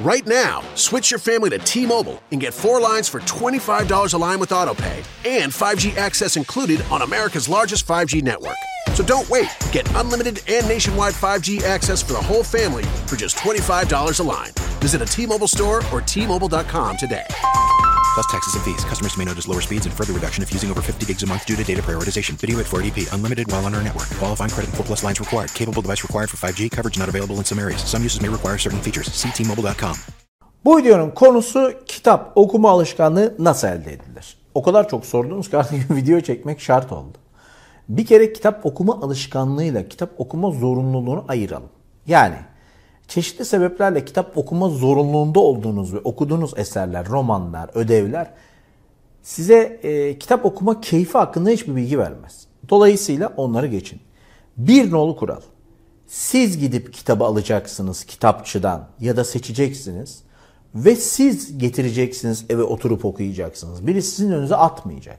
Right now, switch your family to T Mobile and get four lines for $25 a line with AutoPay and 5G access included on America's largest 5G network. So don't wait. Get unlimited and nationwide 5G access for the whole family for just $25 a line. Visit a T Mobile store or T-Mobile.com today. Plus taxes and fees. Customers may notice lower speeds and further reduction if using over 50 gigs a month due to data prioritization. Video at 480p. Unlimited while on our network. Qualifying credit and 4 plus lines required. Capable device required for 5G. Coverage not available in some areas. Some uses may require certain features. Ctmobile.com. Bu videonun konusu kitap okuma alışkanlığı nasıl elde edilir? O kadar çok sordunuz ki artık video çekmek şart oldu. Bir kere kitap okuma alışkanlığıyla kitap okuma zorunluluğunu ayıralım. Yani çeşitli sebeplerle kitap okuma zorunluluğunda olduğunuz ve okuduğunuz eserler, romanlar, ödevler size e, kitap okuma keyfi hakkında hiçbir bilgi vermez. Dolayısıyla onları geçin. Bir nolu kural. Siz gidip kitabı alacaksınız kitapçıdan ya da seçeceksiniz ve siz getireceksiniz eve oturup okuyacaksınız. Biri sizin önünüze atmayacak.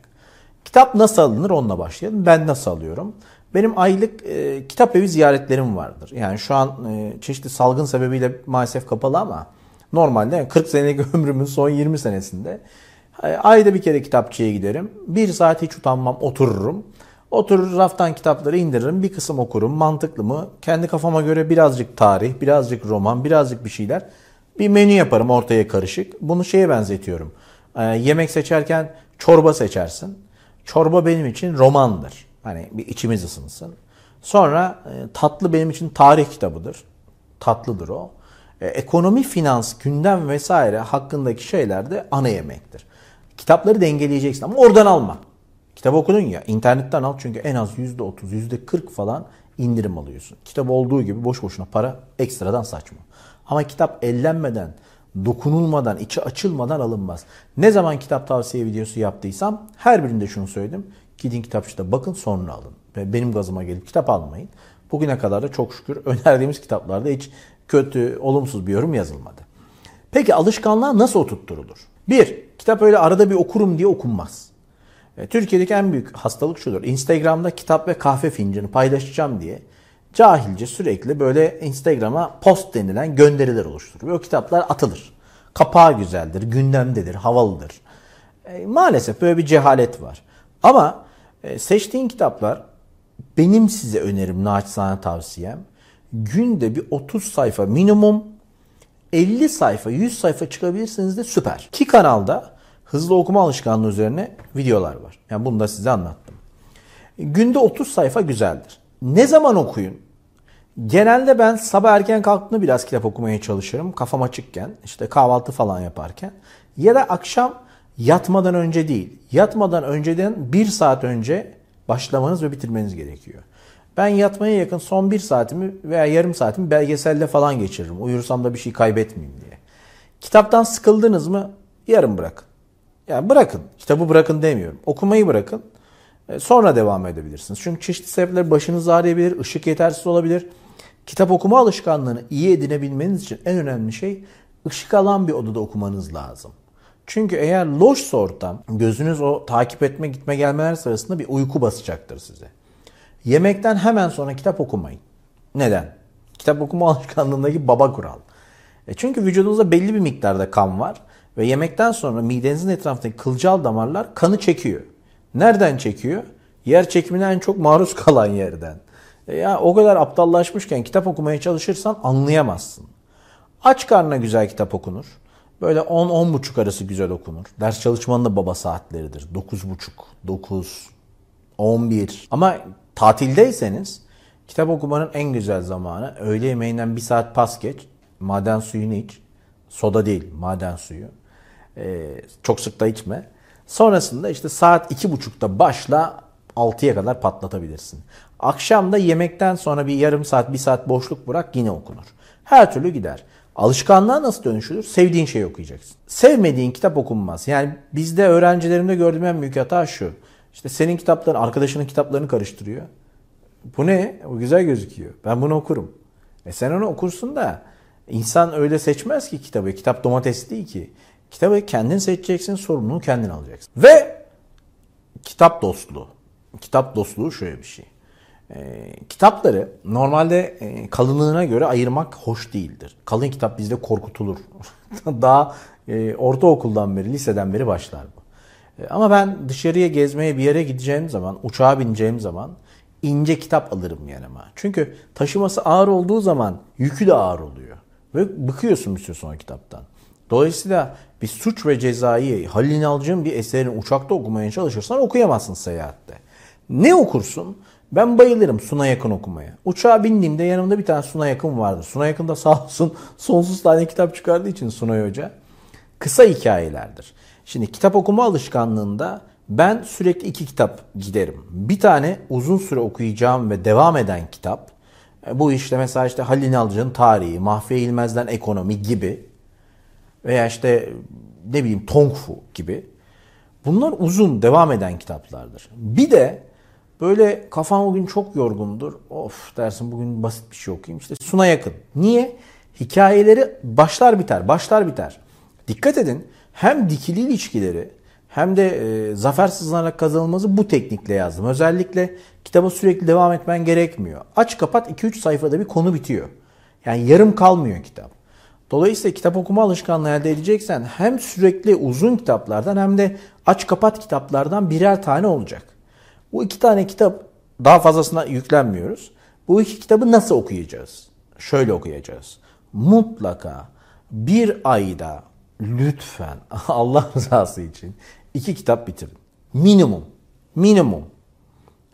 Kitap nasıl alınır onunla başlayalım. Ben nasıl alıyorum? Benim aylık e, kitap evi ziyaretlerim vardır. Yani şu an e, çeşitli salgın sebebiyle maalesef kapalı ama normalde yani 40 senelik ömrümün son 20 senesinde e, ayda bir kere kitapçıya giderim. Bir saat hiç utanmam otururum. Oturur raftan kitapları indiririm. Bir kısım okurum. Mantıklı mı? Kendi kafama göre birazcık tarih, birazcık roman, birazcık bir şeyler. Bir menü yaparım ortaya karışık. Bunu şeye benzetiyorum. E, yemek seçerken çorba seçersin. Çorba benim için romandır. Hani bir içimiz ısınsın. Sonra e, tatlı benim için tarih kitabıdır. Tatlıdır o. E, ekonomi, finans, gündem vesaire hakkındaki şeyler de ana yemektir. Kitapları dengeleyeceksin ama oradan alma. Kitap okudun ya internetten al çünkü en az %30, %40 falan indirim alıyorsun. Kitap olduğu gibi boş boşuna para ekstradan saçma. Ama kitap ellenmeden, dokunulmadan, içi açılmadan alınmaz. Ne zaman kitap tavsiye videosu yaptıysam her birinde şunu söyledim. Gidin kitapçıda bakın sonra alın. Benim gazıma gelip kitap almayın. Bugüne kadar da çok şükür önerdiğimiz kitaplarda hiç kötü, olumsuz bir yorum yazılmadı. Peki alışkanlığa nasıl oturtturulur? Bir, kitap öyle arada bir okurum diye okunmaz. E, Türkiye'deki en büyük hastalık şudur. Instagram'da kitap ve kahve fincanı paylaşacağım diye cahilce sürekli böyle Instagram'a post denilen gönderiler oluşturur. Ve o kitaplar atılır. Kapağı güzeldir, gündemdedir, havalıdır. E, maalesef böyle bir cehalet var. Ama e, seçtiğin kitaplar benim size önerim, naçizane tavsiyem. Günde bir 30 sayfa minimum 50 sayfa, 100 sayfa çıkabilirsiniz de süper. Ki kanalda hızlı okuma alışkanlığı üzerine videolar var. Yani bunu da size anlattım. Günde 30 sayfa güzeldir. Ne zaman okuyun? Genelde ben sabah erken kalktığımda biraz kitap okumaya çalışırım. Kafam açıkken, işte kahvaltı falan yaparken. Ya da akşam yatmadan önce değil. Yatmadan önceden bir saat önce başlamanız ve bitirmeniz gerekiyor. Ben yatmaya yakın son bir saatimi veya yarım saatimi belgeselle falan geçiririm. Uyursam da bir şey kaybetmeyeyim diye. Kitaptan sıkıldınız mı yarım bırakın. Yani bırakın. Kitabı bırakın demiyorum. Okumayı bırakın. E, sonra devam edebilirsiniz. Çünkü çeşitli sebepler başınız ağrıyabilir, ışık yetersiz olabilir. Kitap okuma alışkanlığını iyi edinebilmeniz için en önemli şey ışık alan bir odada okumanız lazım. Çünkü eğer loşsa ortam, gözünüz o takip etme gitme gelmeler sırasında bir uyku basacaktır size. Yemekten hemen sonra kitap okumayın. Neden? Kitap okuma alışkanlığındaki baba kural. E çünkü vücudunuzda belli bir miktarda kan var ve yemekten sonra midenizin etrafındaki kılcal damarlar kanı çekiyor. Nereden çekiyor? Yer çekimine en çok maruz kalan yerden. E ya o kadar aptallaşmışken kitap okumaya çalışırsan anlayamazsın. Aç karnına güzel kitap okunur. Böyle 10-10.30 arası güzel okunur. Ders çalışmanın da baba saatleridir. 9.30, 9, 11. Ama tatildeyseniz kitap okumanın en güzel zamanı öğle yemeğinden bir saat pas geç. Maden suyunu iç. Soda değil maden suyu. Ee, çok sık da içme. Sonrasında işte saat 2.30'da başla 6'ya kadar patlatabilirsin. Akşam da yemekten sonra bir yarım saat, bir saat boşluk bırak yine okunur. Her türlü gider. Alışkanlığa nasıl dönüşülür? Sevdiğin şeyi okuyacaksın. Sevmediğin kitap okunmaz. Yani bizde öğrencilerimde gördüğüm en büyük hata şu. İşte senin kitapların, arkadaşının kitaplarını karıştırıyor. Bu ne? O güzel gözüküyor. Ben bunu okurum. E sen onu okursun da insan öyle seçmez ki kitabı. Kitap domates değil ki. Kitabı kendin seçeceksin, sorumluluğu kendin alacaksın. Ve kitap dostluğu. Kitap dostluğu şöyle bir şey. E, kitapları normalde e, kalınlığına göre ayırmak hoş değildir. Kalın kitap bizde korkutulur. Daha e, ortaokuldan beri, liseden beri başlar bu. E, ama ben dışarıya gezmeye bir yere gideceğim zaman, uçağa bineceğim zaman ince kitap alırım yanıma. Çünkü taşıması ağır olduğu zaman yükü de ağır oluyor. Ve bıkıyorsun bir süre sonra kitaptan. Dolayısıyla bir suç ve cezayı Halil İnalcı'nın bir eserini uçakta okumaya çalışırsan okuyamazsın seyahatte. Ne okursun? Ben bayılırım Suna Yakın okumaya. Uçağa bindiğimde yanımda bir tane Suna Yakın vardır. Suna Yakın da sağ olsun sonsuz tane kitap çıkardığı için Sunay Hoca. Kısa hikayelerdir. Şimdi kitap okuma alışkanlığında ben sürekli iki kitap giderim. Bir tane uzun süre okuyacağım ve devam eden kitap. E, bu işte mesela işte Halil İnalcı'nın tarihi, Mahfiye İlmez'den ekonomi gibi veya işte ne bileyim Tong Fu gibi. Bunlar uzun devam eden kitaplardır. Bir de böyle kafam bugün çok yorgundur. Of dersin bugün basit bir şey okuyayım. İşte Suna yakın. Niye? Hikayeleri başlar biter, başlar biter. Dikkat edin hem dikili ilişkileri hem de e, zafer kazanılması bu teknikle yazdım. Özellikle kitaba sürekli devam etmen gerekmiyor. Aç kapat 2-3 sayfada bir konu bitiyor. Yani yarım kalmıyor kitap. Dolayısıyla kitap okuma alışkanlığı elde edeceksen hem sürekli uzun kitaplardan hem de aç kapat kitaplardan birer tane olacak. Bu iki tane kitap daha fazlasına yüklenmiyoruz. Bu iki kitabı nasıl okuyacağız? Şöyle okuyacağız. Mutlaka bir ayda lütfen Allah rızası için iki kitap bitirin. Minimum. Minimum.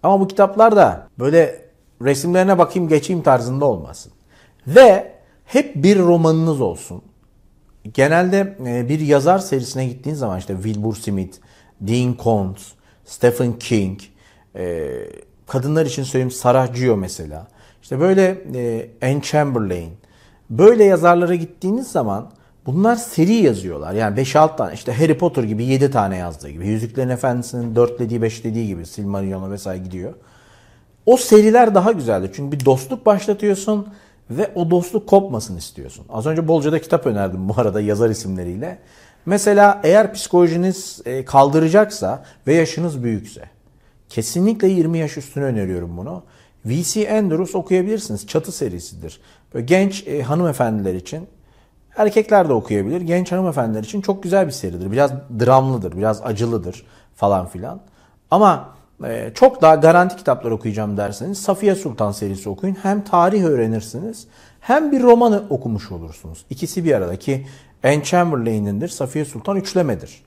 Ama bu kitaplar da böyle resimlerine bakayım geçeyim tarzında olmasın. Ve hep bir romanınız olsun. Genelde e, bir yazar serisine gittiğin zaman işte Wilbur Smith, Dean Koontz, Stephen King, e, kadınlar için söyleyeyim Sarah Gio mesela. İşte böyle e, Anne Chamberlain. Böyle yazarlara gittiğiniz zaman bunlar seri yazıyorlar. Yani 5-6 tane işte Harry Potter gibi 7 tane yazdığı gibi. Yüzüklerin Efendisi'nin 4'lediği 5'lediği gibi Silmarillion'a vesaire gidiyor. O seriler daha güzeldi. Çünkü bir dostluk başlatıyorsun ve o dostluk kopmasın istiyorsun. Az önce bolca da kitap önerdim bu arada yazar isimleriyle. Mesela eğer psikolojiniz e, kaldıracaksa ve yaşınız büyükse kesinlikle 20 yaş üstüne öneriyorum bunu. V.C. Andrews okuyabilirsiniz. Çatı serisidir. Böyle genç e, hanımefendiler için erkekler de okuyabilir. Genç hanımefendiler için çok güzel bir seridir. Biraz dramlıdır, biraz acılıdır falan filan. Ama ee, çok daha garanti kitaplar okuyacağım derseniz Safiye Sultan serisi okuyun. Hem tarih öğrenirsiniz hem bir romanı okumuş olursunuz. İkisi bir arada ki Anne Chamberlain'indir. Safiye Sultan üçlemedir.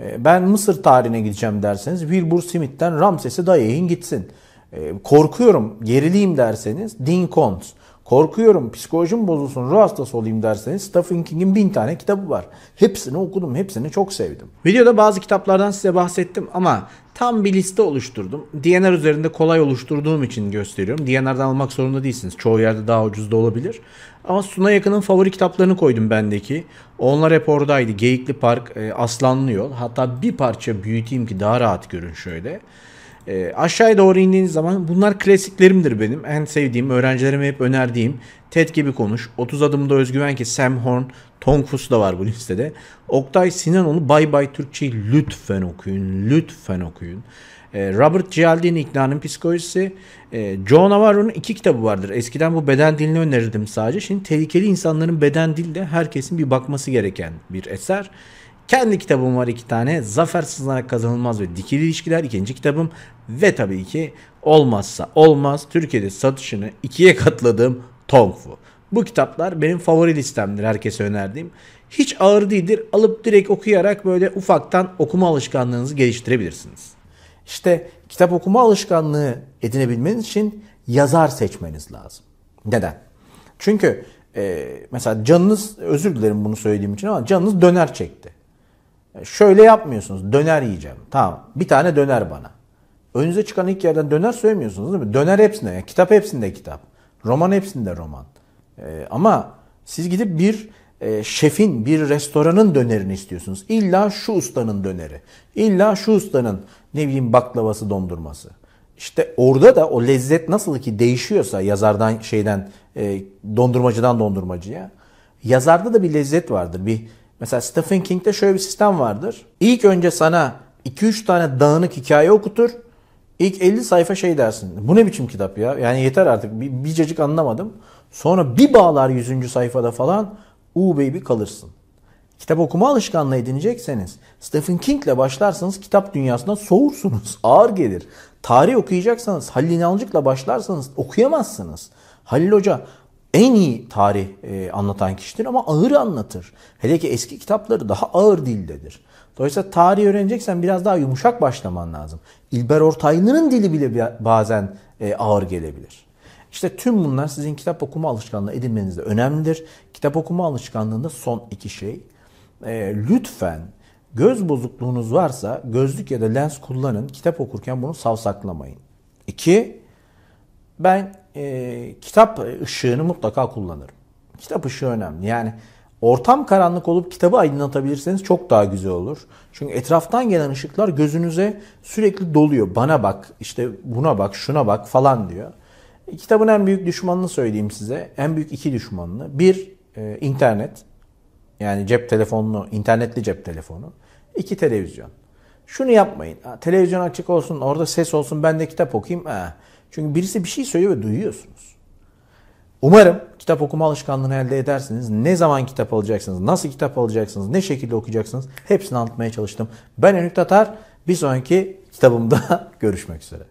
Ee, ben Mısır tarihine gideceğim derseniz Wilbur Smith'ten Ramses'i dayayın gitsin. Ee, korkuyorum, geriliyim derseniz Dean Koontz. Korkuyorum, psikolojim bozulsun, ruh hastası olayım derseniz Stephen King'in bin tane kitabı var. Hepsini okudum, hepsini çok sevdim. Videoda bazı kitaplardan size bahsettim ama tam bir liste oluşturdum. DNR üzerinde kolay oluşturduğum için gösteriyorum. DNR'dan almak zorunda değilsiniz. Çoğu yerde daha ucuz da olabilir. Ama Suna Yakın'ın favori kitaplarını koydum bendeki. Onlar hep oradaydı. Geyikli Park, e, Aslanlı Yol. Hatta bir parça büyüteyim ki daha rahat görün şöyle. E, aşağıya doğru indiğiniz zaman bunlar klasiklerimdir benim. En sevdiğim, öğrencilerime hep önerdiğim TED gibi konuş. 30 adımda özgüven ki Sam Horn, Tom Fus da var bu listede. Oktay Sinanoğlu Bay Bay Türkçeyi lütfen okuyun. Lütfen okuyun. E, Robert Cialdini İknanın Psikolojisi. E, Joe Navarro'nun iki kitabı vardır. Eskiden bu beden dilini önerirdim sadece. Şimdi tehlikeli insanların beden dilde herkesin bir bakması gereken bir eser. Kendi kitabım var iki tane. Zafer sızlanarak kazanılmaz ve dikili ilişkiler ikinci kitabım. Ve tabii ki olmazsa olmaz Türkiye'de satışını ikiye katladığım Tong Fu. Bu kitaplar benim favori listemdir herkese önerdiğim. Hiç ağır değildir. Alıp direkt okuyarak böyle ufaktan okuma alışkanlığınızı geliştirebilirsiniz. İşte kitap okuma alışkanlığı edinebilmeniz için yazar seçmeniz lazım. Neden? Çünkü e, mesela canınız özür dilerim bunu söylediğim için ama canınız döner çekti. E, şöyle yapmıyorsunuz. Döner yiyeceğim. Tamam. Bir tane döner bana. Önünüze çıkan ilk yerden döner söylemiyorsunuz değil mi? Döner hepsinde. Yani kitap hepsinde kitap. Roman hepsinde roman. Ee, ama siz gidip bir e, şefin, bir restoranın dönerini istiyorsunuz. İlla şu ustanın döneri. İlla şu ustanın ne bileyim baklavası, dondurması. İşte orada da o lezzet nasıl ki değişiyorsa yazardan şeyden e, dondurmacıdan dondurmacıya yazarda da bir lezzet vardır. Bir mesela Stephen King'de şöyle bir sistem vardır. İlk önce sana 2-3 tane dağınık hikaye okutur. İlk 50 sayfa şey dersin. Bu ne biçim kitap ya? Yani yeter artık. Bir, bir cacık anlamadım. Sonra bir bağlar 100. sayfada falan. U baby kalırsın. Kitap okuma alışkanlığı edinecekseniz Stephen King'le başlarsanız kitap dünyasından soğursunuz. Ağır gelir. Tarih okuyacaksanız Halil İnalcık'la başlarsanız okuyamazsınız. Halil Hoca en iyi tarih e, anlatan kişidir ama ağır anlatır. Hele ki eski kitapları daha ağır dildedir. Dolayısıyla tarih öğreneceksen biraz daha yumuşak başlaman lazım. İlber Ortaylı'nın dili bile bazen e, ağır gelebilir. İşte tüm bunlar sizin kitap okuma alışkanlığı edinmenizde önemlidir. Kitap okuma alışkanlığında son iki şey. E, lütfen göz bozukluğunuz varsa gözlük ya da lens kullanın. Kitap okurken bunu savsaklamayın. İki, ben e, kitap ışığını mutlaka kullanırım. Kitap ışığı önemli. Yani ortam karanlık olup kitabı aydınlatabilirseniz çok daha güzel olur. Çünkü etraftan gelen ışıklar gözünüze sürekli doluyor. Bana bak, işte buna bak, şuna bak falan diyor. Kitabın en büyük düşmanını söyleyeyim size. En büyük iki düşmanını. Bir, e, internet. Yani cep telefonunu, internetli cep telefonu. İki, televizyon. Şunu yapmayın. Televizyon açık olsun, orada ses olsun, ben de kitap okuyayım. Ha. Çünkü birisi bir şey söylüyor ve duyuyorsunuz. Umarım kitap okuma alışkanlığını elde edersiniz. Ne zaman kitap alacaksınız, nasıl kitap alacaksınız, ne şekilde okuyacaksınız hepsini anlatmaya çalıştım. Ben Önük Tatar. Bir sonraki kitabımda görüşmek üzere.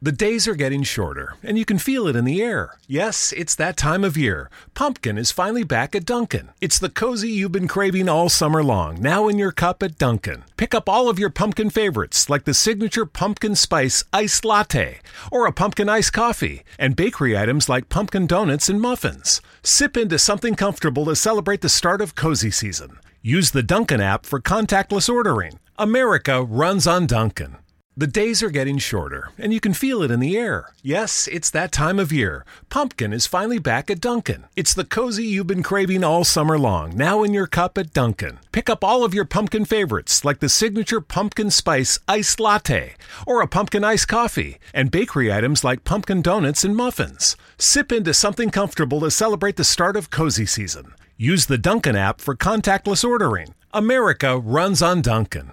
The days are getting shorter, and you can feel it in the air. Yes, it's that time of year. Pumpkin is finally back at Dunkin'. It's the cozy you've been craving all summer long, now in your cup at Dunkin'. Pick up all of your pumpkin favorites, like the signature pumpkin spice iced latte, or a pumpkin iced coffee, and bakery items like pumpkin donuts and muffins. Sip into something comfortable to celebrate the start of cozy season. Use the Dunkin' app for contactless ordering. America runs on Dunkin'. The days are getting shorter, and you can feel it in the air. Yes, it's that time of year. Pumpkin is finally back at Dunkin'. It's the cozy you've been craving all summer long, now in your cup at Dunkin'. Pick up all of your pumpkin favorites, like the signature pumpkin spice iced latte, or a pumpkin iced coffee, and bakery items like pumpkin donuts and muffins. Sip into something comfortable to celebrate the start of cozy season. Use the Dunkin' app for contactless ordering. America runs on Dunkin'.